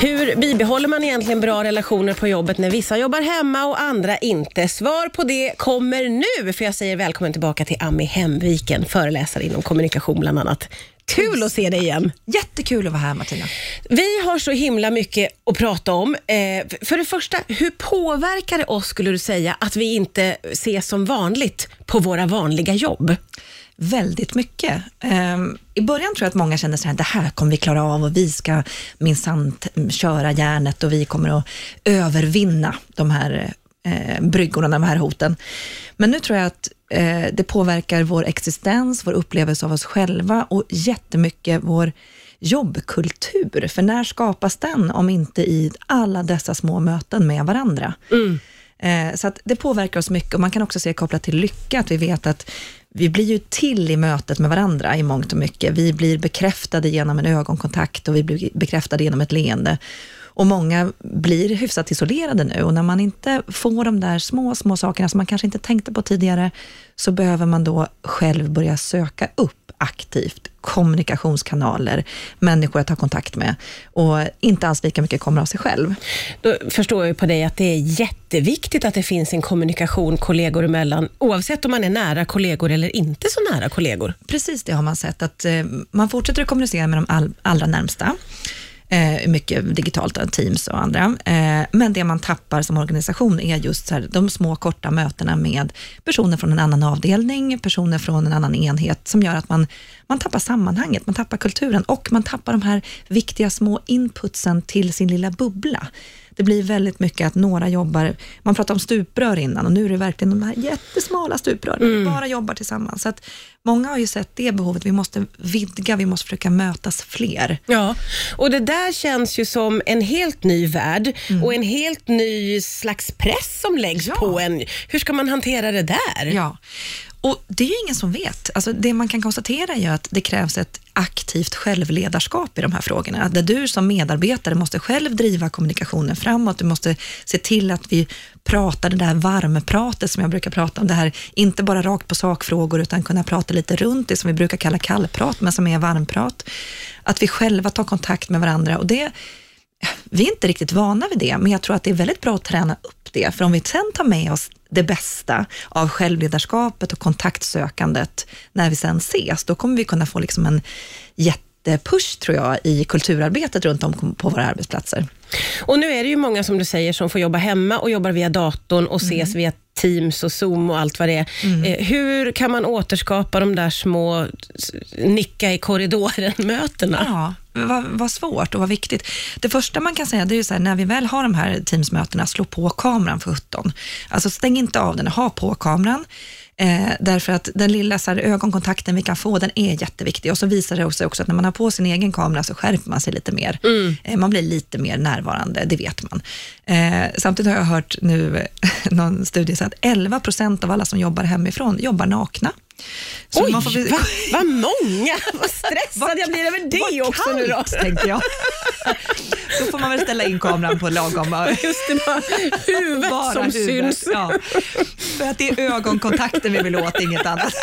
Hur bibehåller man egentligen bra relationer på jobbet när vissa jobbar hemma och andra inte? Svar på det kommer nu, för jag säger välkommen tillbaka till Ami Hemviken, föreläsare inom kommunikation bland annat. Kul att se dig igen. Jättekul att vara här Martina. Vi har så himla mycket att prata om. Eh, för det första, hur påverkar det oss, skulle du säga, att vi inte ses som vanligt på våra vanliga jobb? Väldigt mycket. Um, I början tror jag att många kände så här, det här kommer vi klara av och vi ska minsann köra järnet och vi kommer att övervinna de här eh, bryggorna, de här hoten. Men nu tror jag att eh, det påverkar vår existens, vår upplevelse av oss själva och jättemycket vår jobbkultur. För när skapas den om inte i alla dessa små möten med varandra? Mm. Eh, så att det påverkar oss mycket och man kan också se kopplat till lycka, att vi vet att vi blir ju till i mötet med varandra i mångt och mycket. Vi blir bekräftade genom en ögonkontakt och vi blir bekräftade genom ett leende. Och många blir hyfsat isolerade nu och när man inte får de där små, små sakerna som man kanske inte tänkte på tidigare, så behöver man då själv börja söka upp aktivt kommunikationskanaler, människor att ha kontakt med och inte alls lika mycket kommer av sig själv. Då förstår jag på dig att det är jätteviktigt att det finns en kommunikation kollegor emellan, oavsett om man är nära kollegor eller inte så nära kollegor. Precis det har man sett, att eh, man fortsätter att kommunicera med de all, allra närmsta eh, mycket digitalt, eh, Teams och andra. Eh, men det man tappar som organisation är just så här, de små korta mötena med personer från en annan avdelning, personer från en annan enhet, som gör att man, man tappar sammanhanget, man tappar kulturen och man tappar de här viktiga små inputsen till sin lilla bubbla. Det blir väldigt mycket att några jobbar, man pratade om stuprör innan och nu är det verkligen de här jättesmala stuprören, mm. bara jobbar tillsammans. Så att många har ju sett det behovet, vi måste vidga, vi måste försöka mötas fler. Ja, och det där känns ju som en helt ny värld mm. och en helt ny slags press som läggs ja. på en. Hur ska man hantera det där? Ja, och det är ju ingen som vet. Alltså det man kan konstatera är att det krävs ett aktivt självledarskap i de här frågorna. Att du som medarbetare måste själv driva kommunikationen framåt. Du måste se till att vi pratar det där varmpratet som jag brukar prata om. Det här, inte bara rakt på sakfrågor, utan kunna prata lite runt det som vi brukar kalla kallprat, men som är varmprat. Att vi själva tar kontakt med varandra och det vi är inte riktigt vana vid det, men jag tror att det är väldigt bra att träna upp det, för om vi sen tar med oss det bästa av självledarskapet och kontaktsökandet när vi sen ses, då kommer vi kunna få liksom en jättepush, tror jag, i kulturarbetet runt om på våra arbetsplatser. Och nu är det ju många, som du säger, som får jobba hemma och jobbar via datorn och mm. ses via Teams och Zoom och allt vad det är. Mm. Eh, hur kan man återskapa de där små nicka i korridoren-mötena? Ja, vad, vad svårt och vad viktigt. Det första man kan säga, det är ju så här, när vi väl har de här Teams-mötena, slå på kameran för 17. Alltså stäng inte av den, ha på kameran. Eh, därför att den lilla så här, ögonkontakten vi kan få, den är jätteviktig. Och så visar det sig också att när man har på sin egen kamera så skärper man sig lite mer. Mm. Eh, man blir lite mer närvarande, det vet man. Eh, samtidigt har jag hört nu någon studie att 11 procent av alla som jobbar hemifrån jobbar nakna. Så Oj, får bli... vad va många! Vad stressad jag blir över det också kallt, nu då. tänkte jag. Då får man väl ställa in kameran på lagom... Just det, bara huvudet bara som huvudet. syns. Ja. För att det är ögonkontakten vi vill åt, inget annat.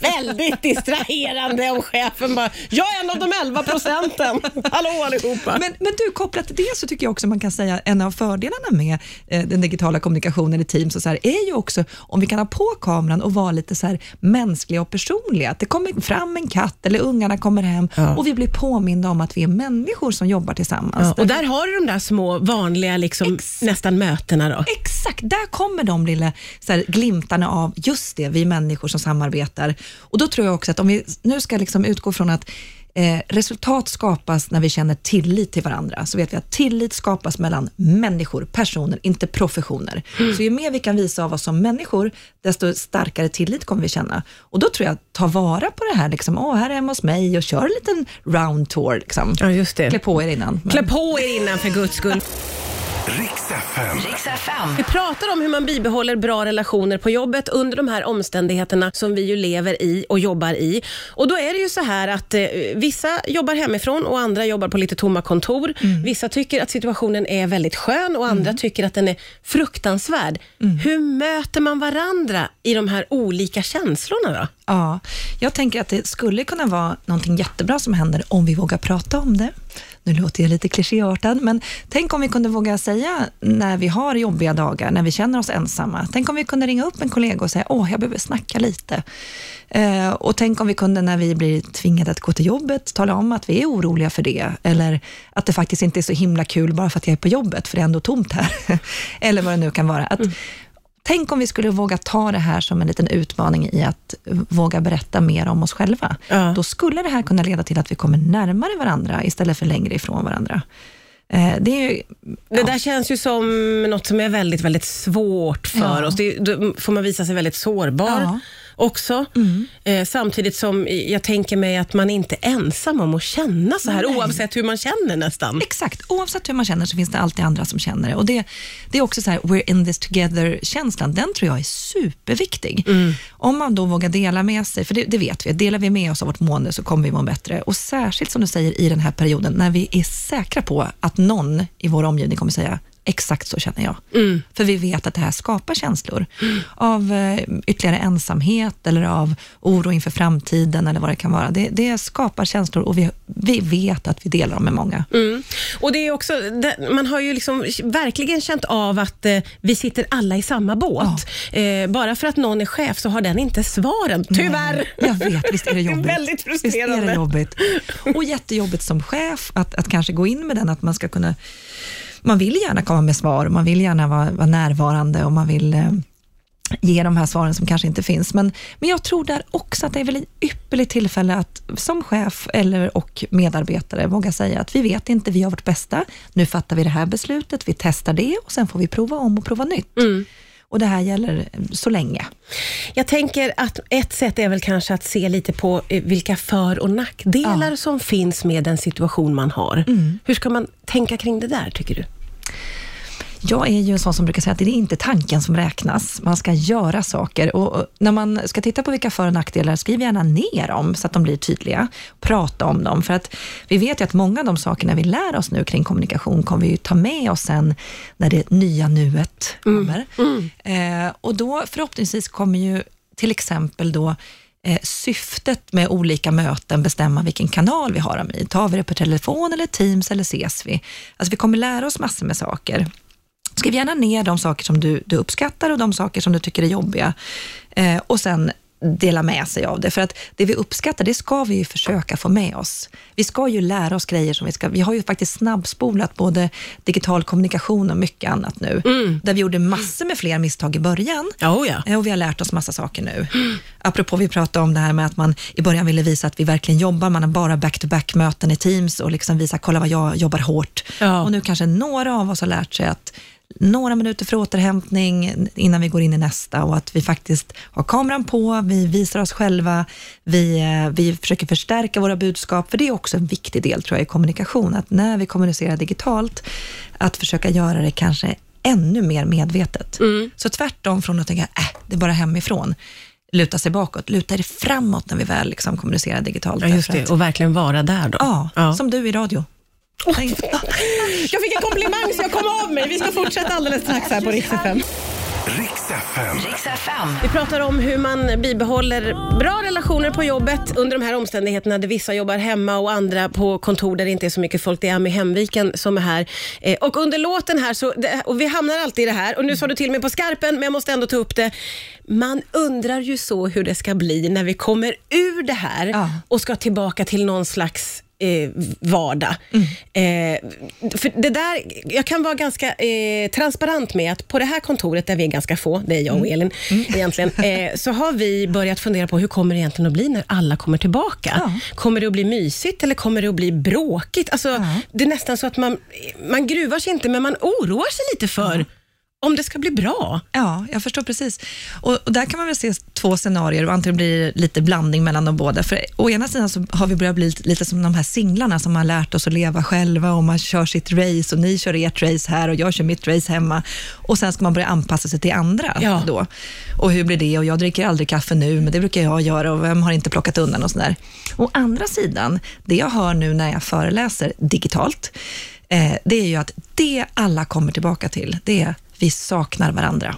väldigt distraherande om chefen bara, jag är en av de 11 procenten. Hallå allihopa. Men, men du, kopplat till det så tycker jag också man kan säga en av fördelarna med eh, den digitala kommunikationen i Teams och så här, är ju också om vi kan ha på kameran och vara lite så här mänskliga och personliga. Att det kommer fram en katt eller ungarna kommer hem ja. och vi blir påminda om att vi är människor som jobbar tillsammans. Ja, och där har du de där små vanliga liksom, nästan mötena. Då. Exakt, där kommer de lilla så här, glimtarna av just det, vi människor som samarbetar. Och Då tror jag också att om vi nu ska liksom utgå från att Eh, resultat skapas när vi känner tillit till varandra. Så vet vi att tillit skapas mellan människor, personer, inte professioner. Mm. Så ju mer vi kan visa av oss som människor, desto starkare tillit kommer vi känna. Och då tror jag, ta vara på det här, liksom, åh, här är hemma hos mig och kör en liten round tour. Liksom. Ja, just det. Klä på er innan. Men... Klä på er innan för guds skull. Riks FM. Vi pratar om hur man bibehåller bra relationer på jobbet under de här omständigheterna som vi ju lever i och jobbar i. Och Då är det ju så här att eh, vissa jobbar hemifrån och andra jobbar på lite tomma kontor. Mm. Vissa tycker att situationen är väldigt skön och andra mm. tycker att den är fruktansvärd. Mm. Hur möter man varandra i de här olika känslorna då? Ja, jag tänker att det skulle kunna vara någonting jättebra som händer om vi vågar prata om det nu låter jag lite klichéartad, men tänk om vi kunde våga säga när vi har jobbiga dagar, när vi känner oss ensamma. Tänk om vi kunde ringa upp en kollega och säga, åh, jag behöver snacka lite. Eh, och tänk om vi kunde när vi blir tvingade att gå till jobbet, tala om att vi är oroliga för det, eller att det faktiskt inte är så himla kul bara för att jag är på jobbet, för det är ändå tomt här. eller vad det nu kan vara. Att, mm. Tänk om vi skulle våga ta det här som en liten utmaning i att våga berätta mer om oss själva. Ja. Då skulle det här kunna leda till att vi kommer närmare varandra istället för längre ifrån varandra. Eh, det, ju, ja. det där känns ju som något som är väldigt, väldigt svårt för ja. oss. Det, då får man visa sig väldigt sårbar. Ja också. Mm. Eh, samtidigt som jag tänker mig att man inte är ensam om att känna så här, Nej. oavsett hur man känner nästan. Exakt, oavsett hur man känner så finns det alltid andra som känner det. Och det, det är också så här, we're in this together-känslan, den tror jag är superviktig. Mm. Om man då vågar dela med sig, för det, det, vet vi, delar vi med oss av vårt mående så kommer vi må bättre. Och särskilt som du säger i den här perioden, när vi är säkra på att någon i vår omgivning kommer säga, Exakt så känner jag. Mm. För vi vet att det här skapar känslor mm. av eh, ytterligare ensamhet eller av oro inför framtiden eller vad det kan vara. Det, det skapar känslor och vi, vi vet att vi delar dem med många. Mm. Och det är också, Man har ju liksom verkligen känt av att eh, vi sitter alla i samma båt. Ja. Eh, bara för att någon är chef så har den inte svaren, tyvärr. Nej, jag vet, visst är det jobbigt. det är väldigt frustrerande. Visst är det jobbigt. Och jättejobbigt som chef att, att kanske gå in med den, att man ska kunna man vill gärna komma med svar, man vill gärna vara, vara närvarande och man vill eh, ge de här svaren som kanske inte finns. Men, men jag tror där också att det är väl ett ypperligt tillfälle att som chef eller och medarbetare våga säga att vi vet inte, vi har vårt bästa. Nu fattar vi det här beslutet, vi testar det och sen får vi prova om och prova nytt. Mm. Och det här gäller så länge. Jag tänker att ett sätt är väl kanske att se lite på eh, vilka för och nackdelar ja. som finns med den situation man har. Mm. Hur ska man tänka kring det där, tycker du? Jag är ju en sån som brukar säga att det är inte tanken som räknas. Man ska göra saker. Och när man ska titta på vilka för och nackdelar, skriv gärna ner dem så att de blir tydliga. Prata om dem. För att vi vet ju att många av de sakerna vi lär oss nu kring kommunikation kommer vi ta med oss sen när det nya nuet mm. kommer. Mm. Mm. Eh, och då förhoppningsvis kommer ju till exempel då eh, syftet med olika möten bestämma vilken kanal vi har dem i. Tar vi det på telefon eller Teams eller ses vi? Alltså vi kommer lära oss massor med saker. Skriv gärna ner de saker som du, du uppskattar och de saker som du tycker är jobbiga. Eh, och sen dela med sig av det. För att det vi uppskattar, det ska vi ju försöka få med oss. Vi ska ju lära oss grejer som vi ska... Vi har ju faktiskt snabbspolat både digital kommunikation och mycket annat nu. Mm. Där vi gjorde massor med fler misstag i början. Oh ja. Eh, och vi har lärt oss massa saker nu. Mm. Apropå vi pratade om det här med att man i början ville visa att vi verkligen jobbar. Man har bara back-to-back möten i Teams och liksom visa, kolla vad jag jobbar hårt. Ja. Och nu kanske några av oss har lärt sig att några minuter för återhämtning innan vi går in i nästa och att vi faktiskt har kameran på, vi visar oss själva, vi, eh, vi försöker förstärka våra budskap, för det är också en viktig del tror jag i kommunikation, att när vi kommunicerar digitalt, att försöka göra det kanske ännu mer medvetet. Mm. Så tvärtom från att tänka, äh, det är bara hemifrån, luta sig bakåt, luta dig framåt när vi väl liksom kommunicerar digitalt. Ja, just det, och verkligen vara där då. Ja, ja, som du i radio. Jag fick en komplimang så jag kom av mig. Vi ska fortsätta alldeles strax här på Rix FM. Vi pratar om hur man bibehåller bra relationer på jobbet under de här omständigheterna där vissa jobbar hemma och andra på kontor där det inte är så mycket folk. Det är Ami Hemviken som är här. Eh, och under låten här, så, och vi hamnar alltid i det här, och nu sa du till mig på skarpen, men jag måste ändå ta upp det. Man undrar ju så hur det ska bli när vi kommer ur det här ja. och ska tillbaka till någon slags eh, vardag. Mm. Eh, för det där, jag kan vara ganska eh, transparent med att på det här kontoret, där vi är ganska få, det är jag och mm. Elin mm. egentligen, eh, så har vi börjat fundera på hur kommer det egentligen att bli när alla kommer tillbaka? Ja. Kommer det att bli mysigt eller kommer det att bli bråkigt? Alltså, ja. Det är nästan så att man, man gruvar sig inte, men man oroar sig lite för ja om det ska bli bra. Ja, jag förstår precis. Och, och, där kan man väl se två scenarier och antingen blir det lite blandning mellan de båda. För å ena sidan så har vi börjat bli lite, lite som de här singlarna som har lärt oss att leva själva och man kör sitt race och ni kör ert race här och jag kör mitt race hemma. Och sen ska man börja anpassa sig till andra ja. då. Och hur blir det? Och jag dricker aldrig kaffe nu, men det brukar jag göra och vem har inte plockat undan och sådär. Å andra sidan, det jag hör nu när jag föreläser digitalt, eh, det är ju att det alla kommer tillbaka till, det är vi saknar varandra.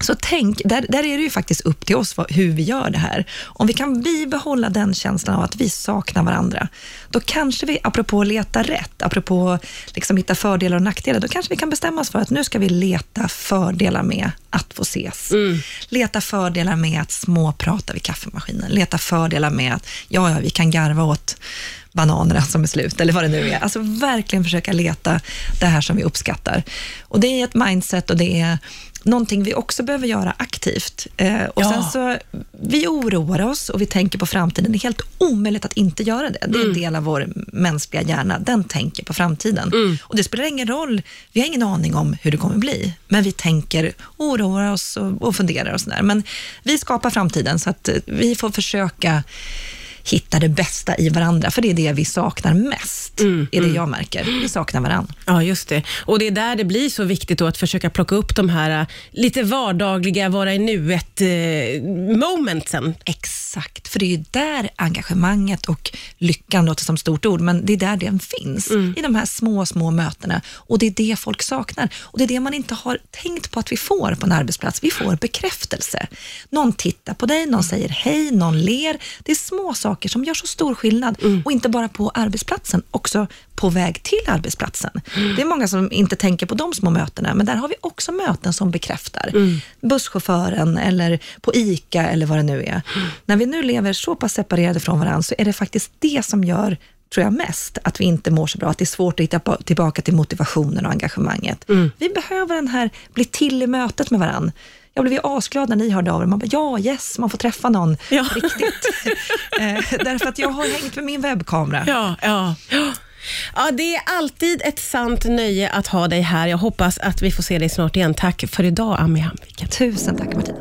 Så tänk, där, där är det ju faktiskt upp till oss vad, hur vi gör det här. Om vi kan bibehålla den känslan av att vi saknar varandra, då kanske vi, apropå att leta rätt, apropå liksom hitta fördelar och nackdelar, då kanske vi kan bestämma oss för att nu ska vi leta fördelar med att få ses. Leta fördelar med att småprata vid kaffemaskinen. Leta fördelar med att, ja, ja, vi kan garva åt bananerna som är slut, eller vad det nu är. Alltså verkligen försöka leta det här som vi uppskattar. Och det är ett mindset och det är någonting vi också behöver göra aktivt. Eh, och Ja. sen så, vi oroar oss och vi tänker på framtiden. Det är helt omöjligt att inte göra det. Det är en del av vår mänskliga hjärna. Den tänker på framtiden. Och det spelar ingen roll. Vi har ingen aning om hur det kommer bli, men vi tänker, oroar oss och, och funderar och sådär. Men vi skapar framtiden, så att eh, vi får försöka hitta det bästa i varandra, för det är det vi saknar mest, är det jag märker. Vi saknar varandra. Ja, just det. Och det är där det blir så viktigt att försöka plocka upp de här äh, lite vardagliga, vara i nuet eh, momentsen. Exakt, för det är ju där engagemanget och lyckan låter som stort ord, men det är där den finns. I de här små, små mötena. Och det är det folk saknar. Och det är det man inte har tänkt på att vi får på en arbetsplats. Vi får bekräftelse. Någon tittar på dig, någon säger hej, någon ler. Det är små saker som gör så stor skillnad. Och inte bara på arbetsplatsen, också på väg till arbetsplatsen. Det är många som inte tänker på de små mötena, men där har vi också möten som bekräftar. Busschauffören eller på ICA eller vad det nu är. När vi nu lever så pass separerade från varandra så är det faktiskt det som gör tror jag mest, att vi inte mår så bra, att det är svårt att hitta tillbaka till motivationen och engagemanget. Vi behöver den här, bli till i mötet med varandra. Jag blev ju asglad när ni hörde av er. Man bara, ja, yes, man får träffa någon Ja. riktigt. eh, därför att jag har hängt med min webbkamera. Ja, ja. Ja, det är alltid ett sant nöje att ha dig här. Jag hoppas att vi får se dig snart igen. Tack för idag, Ami Hamviken. Tusen tack Martina.